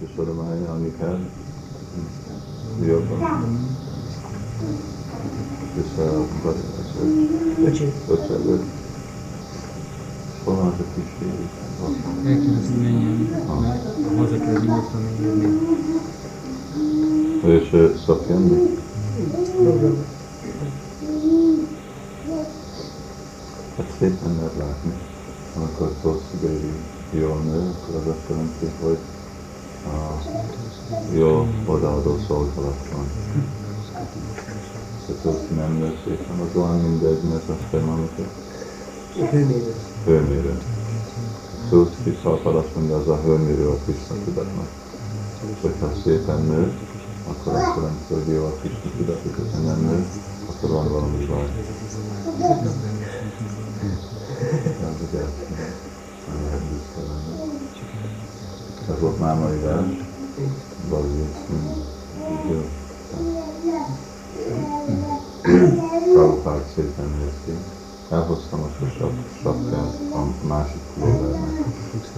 Yashoda Maya, anyukád, jobban. Hol van az a fiú? Elkérdezi, hogy menjen, haza kell nyugodtan érni. És ő szok jönni? Dobrom. Hát szépen lehet látni. Amikor Toshi Baby jól nő, akkor az azt jelenti, hogy jó odaadó szolgálat van. Ha Toshi nem nő szépen, az olyan mindegy, mert azt kell amikor Hőmérő. hőmérő. Toshi szalpad azt mondja, az a hőmérő a Krishna tudatnak. És hogyha szépen nő, akkor azt jelenti, hogy jó a Krishna tudat, és ha nem nő, akkor van valami baj. Ez ugye nem lehet büszke lenni. Ez volt már mai vers. Bazi. Jó. Prabhupád szépen néz ki. Elhoztam a sosap, sapkát a másik pulóvernek. Az.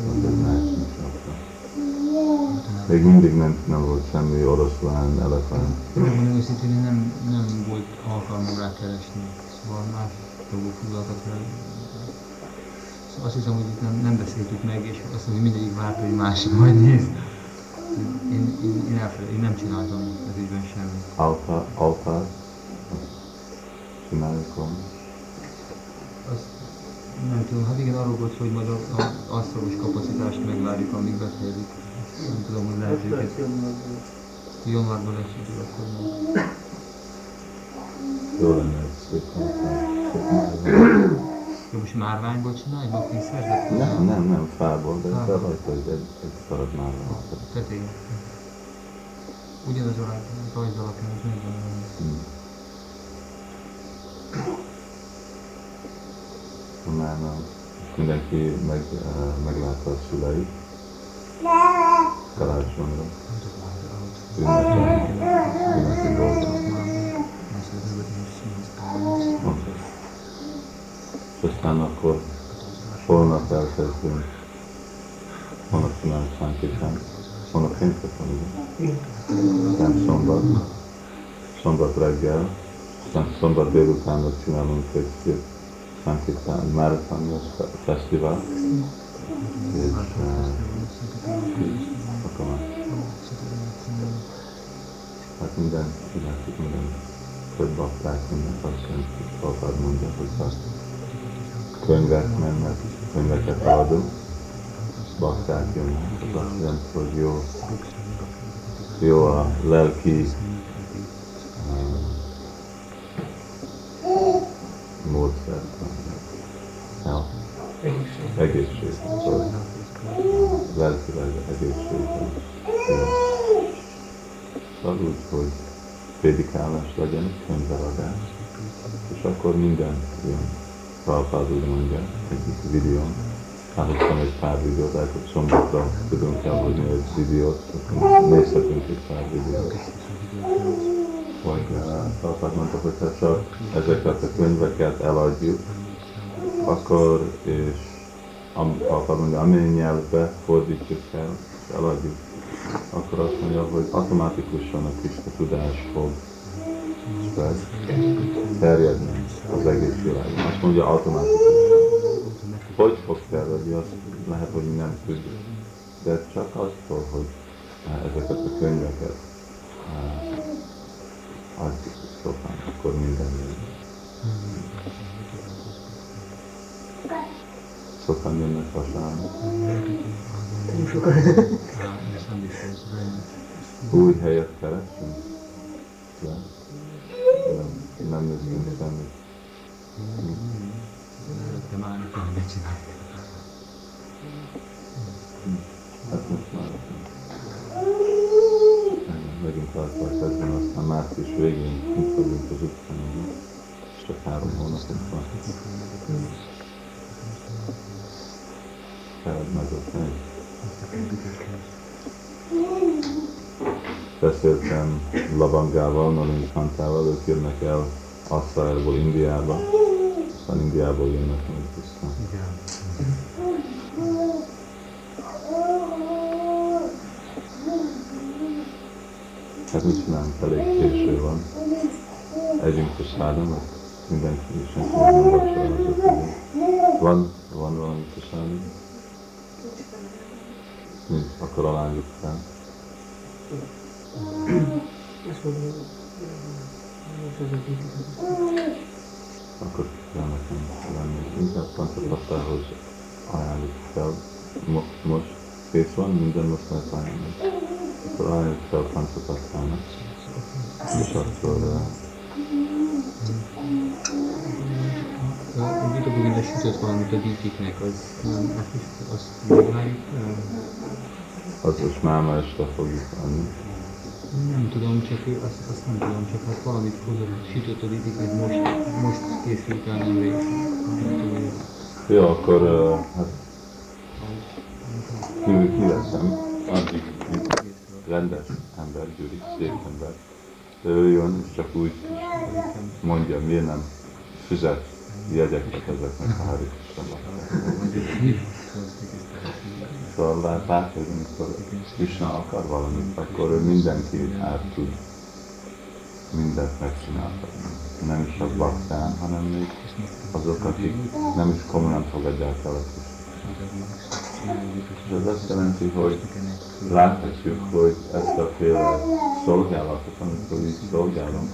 Még mindig nem, nem volt semmi oroszlán, elefánt. Megmondom őszintén, nem, nem volt alkalmam rá keresni. Szóval más dolgok. Szóval azt hiszem, hogy itt nem, nem beszéltük meg, és azt mondom, hogy mindegyik várt, hogy másik majd néz. Én, én, én, elfelejtem, én nem csináltam ez ügyben semmit. Altár. Csináljuk volna. Azt nem tudom, hát igen, arról volt, hogy majd a, a asztalos kapacitást megvárjuk, amíg befejezik. Nem tudom, hogy lehet őket. Januárban lesz idő, akkor majd. Jó lenne szép. Jó, most márványból csinálj, bakni szerzett? Nem, nem, nem, fából, de, Fából. rajta egy, egy, egy darab márvány. Tetején. Ugyanaz a rajz- alapján, az megvan. Hmm. Már nem. Mindenki meg, uh, meglátta a szüleit. Karácsonyra. Ünnepi dolgok. Oké. És aztán akkor holnap elkezdünk. Holnap csinálunk Sankitán. Holnap péntek van, ugye? Aztán szombat. Szombat reggel. Aztán szombat délutánra csinálunk egy szép Sankitán Marathon Fesztivál. És uh, akkor már Hát minden, csináltuk minden, hogy bakták, minden azt Prabhupád mondja, hogy ha könyvek mennek, könyveket adunk, bakták jönnek, az azt jelenti, hogy jó, jó a lelki um, módszer, ja, egészség, szóval lelkileg egészségben. Szóval úgy, hogy prédikálás legyen, könyveladás, és akkor minden jön. Prabhupád úgy mondja egyik videón, elhoztam egy pár videót, hogy szombatra tudunk elhozni egy videót, akkor nézhetünk egy pár videót. Vagy Prabhupád mondta, hogy ha csak ezeket a könyveket eladjuk, akkor, és am, Prabhupád mondja, amilyen nyelvbe fordítjuk el, és eladjuk, akkor azt mondja, hogy automatikusan a Krista tudás fog terjedni az egész világon. Azt mondja automatikusan. Hogy fog terjedni, azt lehet, hogy nem tudjuk. De csak attól, hogy eh, ezeket a könyveket eh, adjuk sokan, akkor minden jön. Sokan jönnek vasárnap. Új helyet keresünk? Nem, nem néztünk semmit. Csinálni. Hát tartva kezdben, aztán március végén kint vagyunk az utcán, és csak három hónapunk van. Feled meg ott megy. Beszéltem Lavangával, Nalin Kantával, ők jönnek el Asszájából Indiába, aztán Indiából jönnek meg vissza. Igen. Hát mit csinálunk, elég késő van. Együnk a szádamot, mindenki, senki nem vacsorázott. Van, van valami a szádam? Nincs, akkor alányjuk fel. Azt mondom, Akkor kell nekem lenni. Inkább Pancsapattához ajánljuk fel. Mo- most kész van, minden most lehet ajánlani. Akkor ajánljuk fel Pancsapattának. És akkor A Vitabuginda sütött valamit a dítiknek, az azt azt megvárjuk. az most máma este fogjuk adni. Nem tudom, csak azt, azt nem tudom, csak hát valamit hozott, sütött a dítiknek, most, most készült el nemrég. Hogy Jó, akkor hát ki, kiveszem, addig rendes ember, Gyuri, szép ember. De ő jön, csak úgy mondja, miért nem fizet jegyeket ezeknek a Hari Szóval lát- látod, amikor Krishna akar valamit, akkor ő mindenki át tud mindent megcsináltatni. Nem is csak baktán, hanem még azok, akik nem is komolyan fogadják el a. És ez azt jelenti, hogy láthatjuk, hogy ezt a féle szolgálatot, amikor így szolgálunk,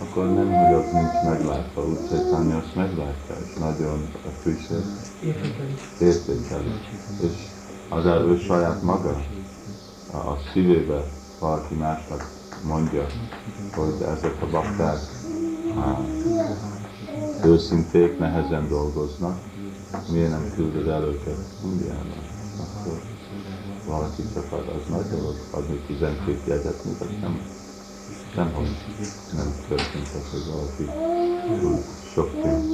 akkor nem, hogy az nincs meglátva, úgy Chaitanya azt meglátja, és nagyon appreciate, Értékeli. értékeli. És az ő saját maga a, szívébe valaki másnak mondja, hogy ezek a bakták őszinték, nehezen dolgoznak, miért nem küldöd el őket Indiába? Akkor valaki csak ad, az nagy dolog, adni 12 jegyet, mint az nem, nem, hogy nem történt az, hogy valaki sok pénz.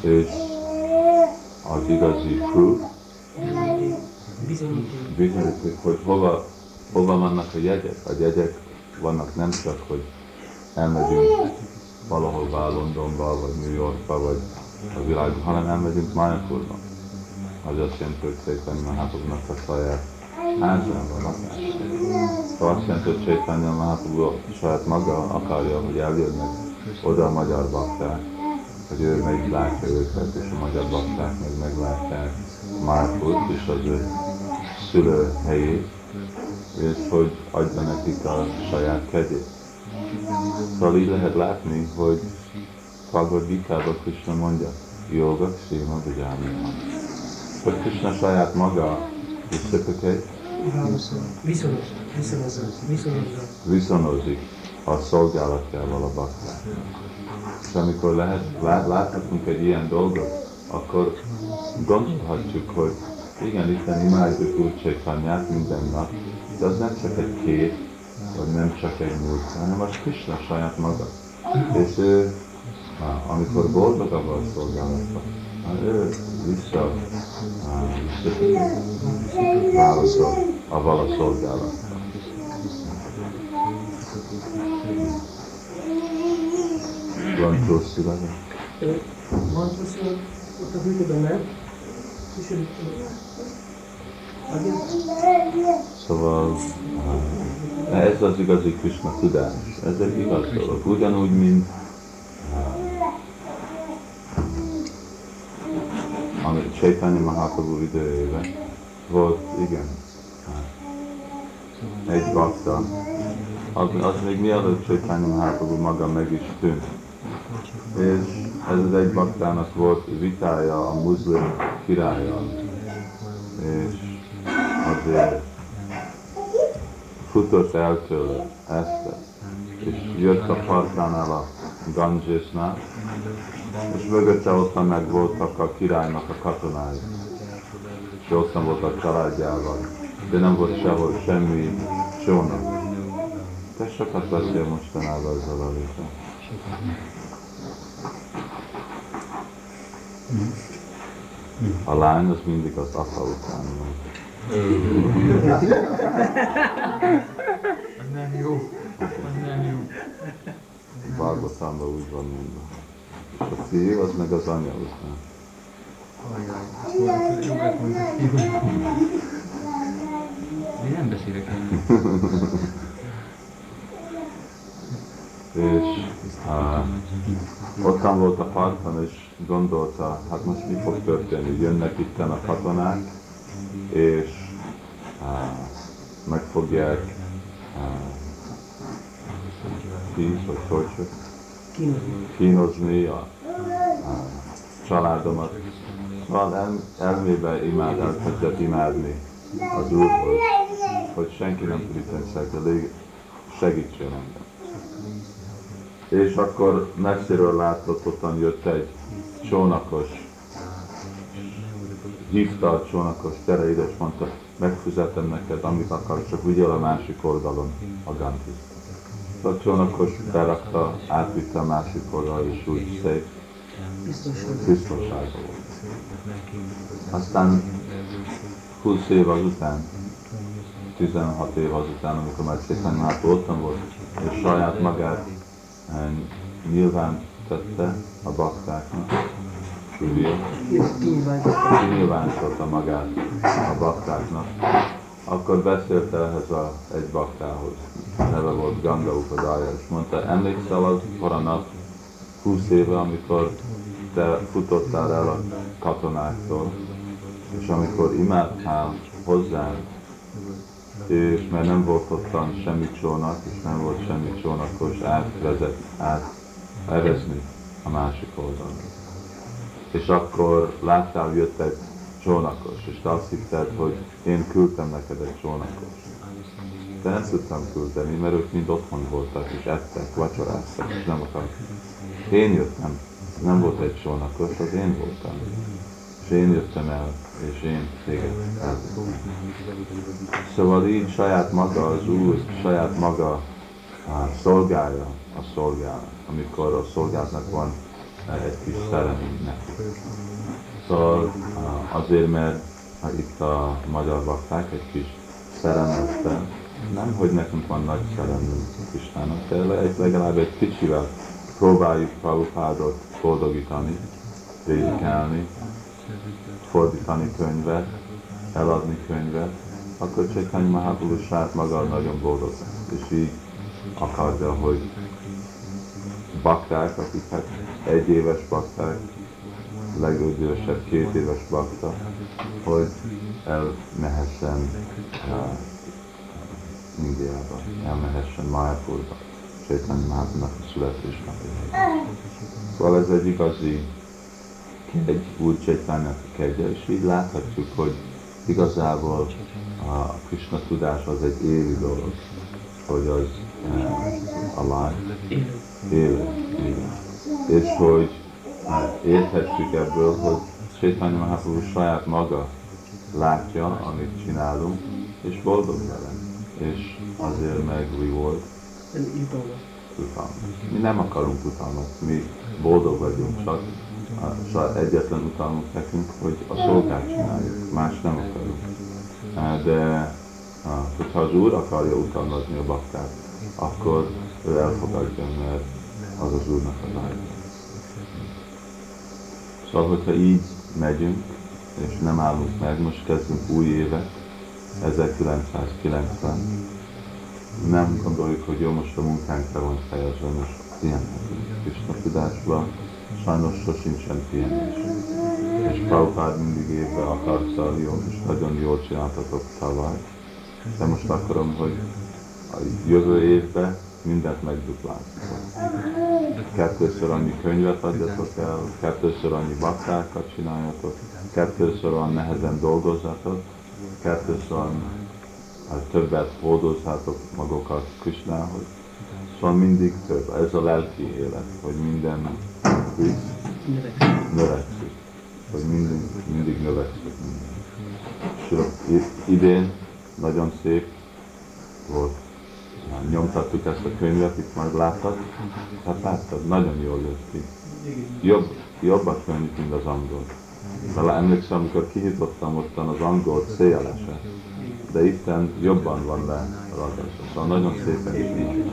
És az igazi proof, Bizonyíték. hogy hova, hova vannak a jegyek. A jegyek vannak nem csak, hogy elmegyünk valahová Londonba, vagy New Yorkba, vagy a világba, hanem elmegyünk Mayapurba. Az azt jelenti, hogy Chaitanya Mahaprabhu-nak a saját házán van. Szóval azt jelenti, hogy Chaitanya Mahaprabhu saját maga akarja, hogy eljönnek oda a magyar bakták, hogy ő meglátja őket, és a magyar bakták meg meglátják Márkut és az ő szülőhelyét, és hogy adja nekik a saját kegyét. Szóval így lehet látni, hogy Bhagavad Gita-ban Krishna mondja, Yoga Sima Vigyámima. Hogy Krishna saját maga reciprocate, viszonozik a szolgálatjával a bakták. És amikor lehet, lát, láthatunk egy ilyen dolgot, akkor gondolhatjuk, hogy igen, Isten imádjuk úgy Csaitanyát minden nap, de az nem csak egy kép, vagy nem csak egy múlt, hanem az Krishna saját maga. És ő, amikor boldogabb a szolgálatban, á, ő vissza válaszol a vala szolgálatban. Van plusz születe? Van plusz, ott a hűtőben nem. Szóval ah, ez az igazi Krishna tudás, ez egy igaz dolog. Ugyanúgy, mint ah, amit Chaitanya Mahaprabhu időjében volt, igen, ah, egy bakta, az, az még mielőtt Chaitanya Mahaprabhu maga meg is tűnt. És ez az egy baktának volt vitája a muszlim királlyal. És azért futott el tőle este, és jött a partjánál a Gangesnál, és mögötte ottan meg voltak a királynak a katonái, és ottan volt a családjával, de nem volt sehol semmi csónak. Te sokat beszél mostanában ezzel a A lány az mindig az apa után van. Nem jó. Nem jó. Bhagavatamban úgy van mondva. A fiú az meg az anya után. Én nem beszélek ennyit. és uh, ottan volt a parton, és gondolta, hát most mi fog történni, jönnek itt a katonák, és uh, meg fogják tíz vagy hogy Kínozni. a, a családomat. Szóval el, elmébe imád, elkezdett imádni az Úr, hogy, senki nem tud segítsen engem. És akkor messziről látott, ottan jött egy csónakos, hívta a csónakos, gyere ide, és mondta, megfizetem neked, amit akarsz, csak vigyél a másik oldalon a Gantit. A csónakos berakta, átvitte a másik oldalra, és úgy szép biztonságban volt. Aztán 20 év azután, 16 év azután, amikor már szépen már ottan volt, és saját magát nyilván tette a baktáknak, Súlyja, Kinyilvánítottam. kinyilvántotta magát a baktáknak, akkor beszélt ehhez a, egy baktához, neve volt Ganga Upadája, és mondta, emlékszel az a nap, 20 éve, amikor te futottál el a katonáktól, és amikor imádtál hozzánk, és mert nem volt ottan semmi csónak, és nem volt semmi csónakos átvezet, át erezni a másik oldalon. És akkor láttál, jött egy csónakos, és te azt hitted, hogy én küldtem neked egy csónakos. De nem tudtam küldeni, mert ők mind otthon voltak, és ettek, vacsoráztak, és nem akartak. Én jöttem, nem volt egy csónakos, az én voltam. És én jöttem el, és én téged elvittem. Szóval így saját maga az Úr, saját maga á, szolgálja a szolgálat, amikor a szolgálatnak van eh, egy kis szerelmi neki. Szóval azért, mert ha itt a magyar bakták egy kis szerelmetben, nem, hogy nekünk van nagy szerelmünk Istennek, de le- legalább egy kicsivel próbáljuk Prabhupádot boldogítani, prédikálni, fordítani könyvet, eladni könyvet, akkor Csaitanya Mahaprabhu saját maga nagyon boldog. És így akarja, hogy bakták, akik hát egy éves bakták, legidősebb két éves bakta, hogy elmehessen uh, Indiába, elmehessen Mayapurba, Csaitanya Mahaprabhunak a születésnapjára. Szóval ez egy igazi kegy, Úr Csaitanynak a kegye, és így láthatjuk, hogy igazából a Krishna tudás az egy élő dolog, hogy az uh, alive, élő, igen. És hogy uh, érthetjük ebből, hogy Chaitanya Mahaprabhu saját maga látja, amit csinálunk, és boldog vele. És azért meg reward utalmat. Mi nem akarunk utalmat, mi boldog vagyunk, csak csak egyetlen utalmunk nekünk, hogy a szolgát csináljuk, más nem akarunk. De hogyha az Úr akarja utalmazni a baktát, akkor ő elfogadja, mert az az Úrnak a vágya. Szóval, hogyha így megyünk, és nem állunk meg, most kezdünk új évet, 1990, nem gondoljuk, hogy jó, most a munkánkra van fejezve, most pihenhetünk. Krishna tudásban sajnos sosincsen pihenés. És Prabhupád mindig évben akarta, jó, és nagyon jól csináltatok tavaly. De most akarom, hogy a jövő évben mindent megdupláztok. Kettőször annyi könyvet adjatok el, kettőször annyi baktákat csináljatok, kettőször olyan nehezen dolgozzatok, kettőször olyan hát többet hordozhátok magukat Krisnához. Szóval mindig több. Ez a lelki élet, hogy minden Növekszik. növekszik. Hogy mindig, mindig növekszik. És idén nagyon szép volt. Nyomtattuk ezt a könyvet, itt majd láttad. Hát láttad, nagyon jól jött ki. Jobb, jobb a könyv, mint az angol. Vele emlékszem, amikor kinyitottam ottan az angol szélese, de itten jobban van le ragasztva. Szóval nagyon szépen is így.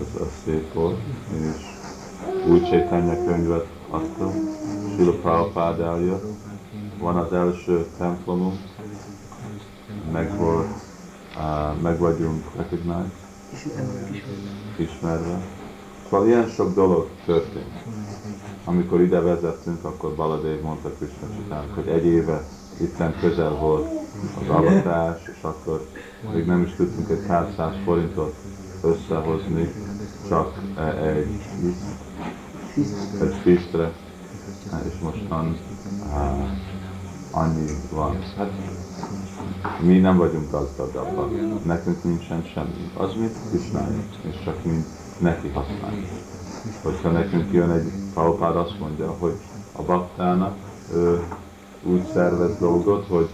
Ez, ez szép volt, és új Csaitanya könyvet adtam, Sila Prabhupád eljött, van az első templomunk, meg volt, uh, meg vagyunk recognized, Ismerve. Szóval ilyen sok dolog történt. Amikor ide vezettünk, akkor Baladev mondta Krishna Csitának, hogy egy éve itten közel volt az avatás, és akkor még nem is tudtunk egy pár száz forintot összehozni, csak e- egy, egy fistre, és mostan á, annyi van. Hát mi nem vagyunk gazdagabbak, nekünk nincsen semmi. Az, mint Krisnának, és csak mint neki használjuk. Hogyha nekünk jön egy Prabhupád azt mondja, hogy a baktának ő úgy szervez dolgot, hogy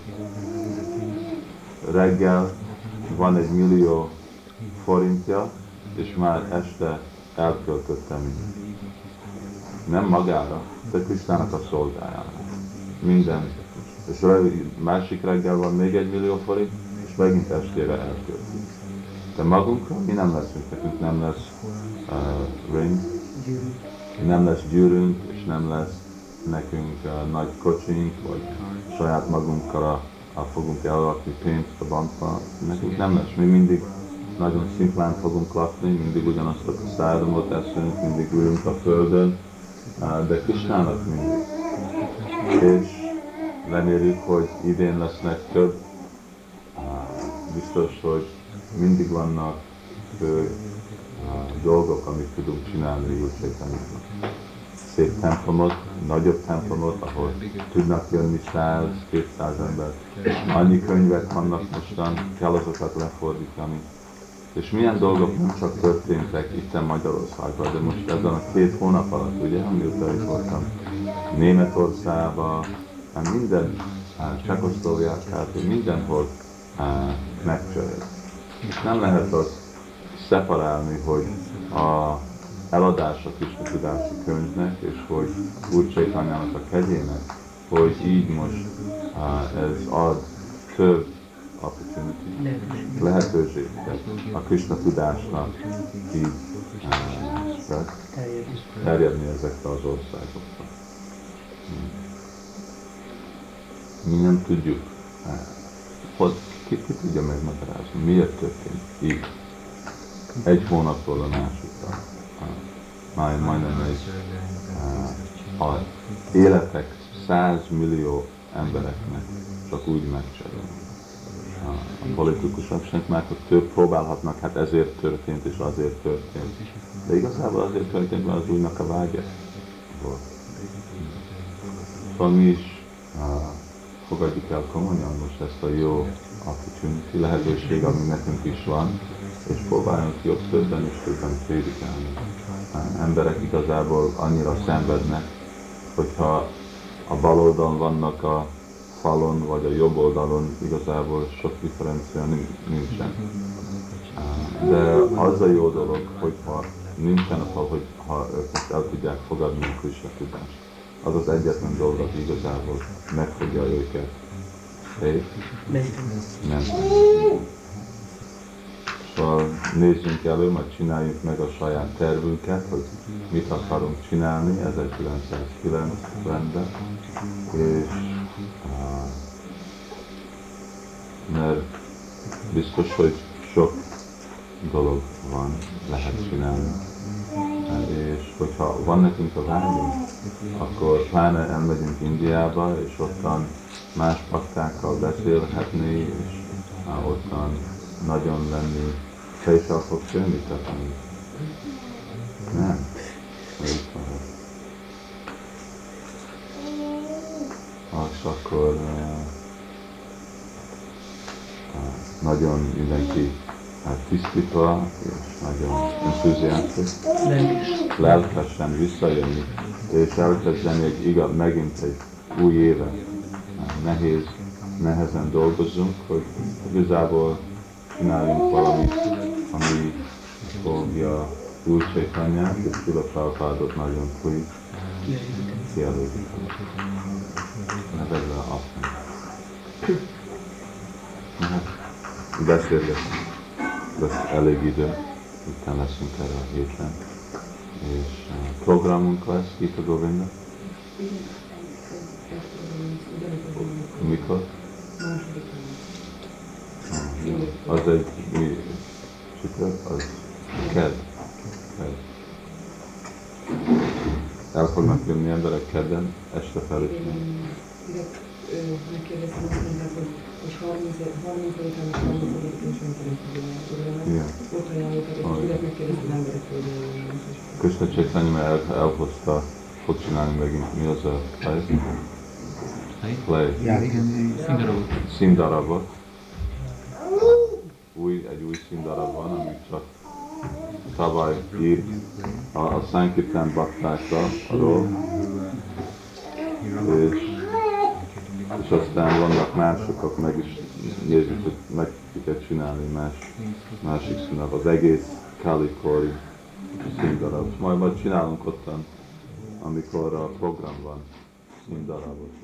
reggel van egy millió forintja, és már este elköltötte mindent. Nem magára, de Krisztának a szolgájára. Minden. És másik reggel van még egy millió forint, és megint estére elköltünk. De magunkra mi nem leszünk, nekünk nem lesz uh, ring, nem lesz gyűrünk, és nem lesz nekünk uh, nagy kocsink, vagy saját magunkkal a, a fogunk elrakni pénzt a bankba. Nekünk nem lesz, mi mindig nagyon szimplán fogunk lakni, mindig ugyanazt a szádomot eszünk, mindig ülünk a földön, de Krisnának mindig. És reméljük, hogy idén lesznek több, biztos, hogy mindig vannak fő dolgok, amit tudunk csinálni úgy Csaitanyában. Szép templomot, nagyobb templomot, ahol tudnak jönni 100-200 ember. Annyi könyvek vannak mostan, kell azokat lefordítani. És milyen dolgok nem csak történtek itt Magyarországban, de most ezen a két hónap alatt, ugye, amióta itt voltam, Németországban, hát minden, hát Csehkoszlovákiában, mindenhol hát, megcserélt. És nem lehet azt szeparálni, hogy a eladás a Krishna tudási könyvnek, és hogy Úr Csaitanyának a kegyének, hogy így most uh, ez ad több opportunity, lehetőséget a Krishna tudásnak így Terjedés. terjedni ezekbe az országokba. Mi nem tudjuk, eh, hogy ki, ki tudja megmagyarázni, miért történt így. Egy hónapról a másikra. Eh, Már majdnem egy eh, a életek 100 millió embereknek csak úgy megcserélni. A sem már hogy több próbálhatnak, hát ezért történt és azért történt. De igazából azért történt, mert az újnak a vágya volt. Szóval mi is fogadjuk el komolyan most ezt a jó opportunity, lehetőség, ami nekünk is van, és próbáljunk jobb többen és többen prédikálni. Emberek igazából annyira szenvednek, hogyha a bal oldalon vannak a falon, vagy a jobb oldalon igazából sok differencia nin- nincsen. De az a jó dolog, hogyha nincsen a fal, hogy ha ők most el tudják fogadni a Krishna tudást. Az az egyetlen dolog, aki igazából megfogja őket. És nem. Szóval nézzünk elő, majd csináljuk meg a saját tervünket, hogy mit akarunk csinálni 1990-ben, és uh, mert biztos, hogy sok dolog van, lehet csinálni. És hogyha van nekünk a vágyunk, akkor pláne elmegyünk Indiába, és ottan más paktákkal beszélhetni, és ottan nagyon lenni. Te is el? Nem? Te itt vagy. És akkor uh, uh, nagyon mindenki uh, tisztítva, és nagyon entuziasztikus Lelkes. lelkesen visszajönni, és elkezdeni egy igaz, megint egy új éve. Nehéz, nehezen dolgozunk, hogy igazából csináljunk valamit, ami fogja új Csaitanyát, és Sila Prabhupádot nagyon fúj. Mert ezzel azt Hát, beszélgetünk. Lesz elég idő, utána leszünk erre a héten. És uh, programunk lesz Gita Govinda. Mikor? Ah, Az egy mi Csütörtök, az kedd. Kedd. El fognak jönni emberek kedden, este felé. Azt mondták, hogy, hogy 30, 30 után és 30 után is nem tudom tudni. Igen. Ott ajánlottak, és direkt megkérdeztem emberektől, hogy Krishna Chaitanya el, elhozta, fog csinálni megint, mi az a play? Play. Ja, igen, színdarabot. Színdarabot. Új, egy új színdarab van, ami csak tavaly írt a, a Sankirtan baktákra, arról, és, és aztán vannak mások, akik meg is nézzük, hogy meg tudják csinálni más, másik színdarab, az egész Kalikori színdarab. Majd majd csinálunk ottan, amikor a program van, színdarabot.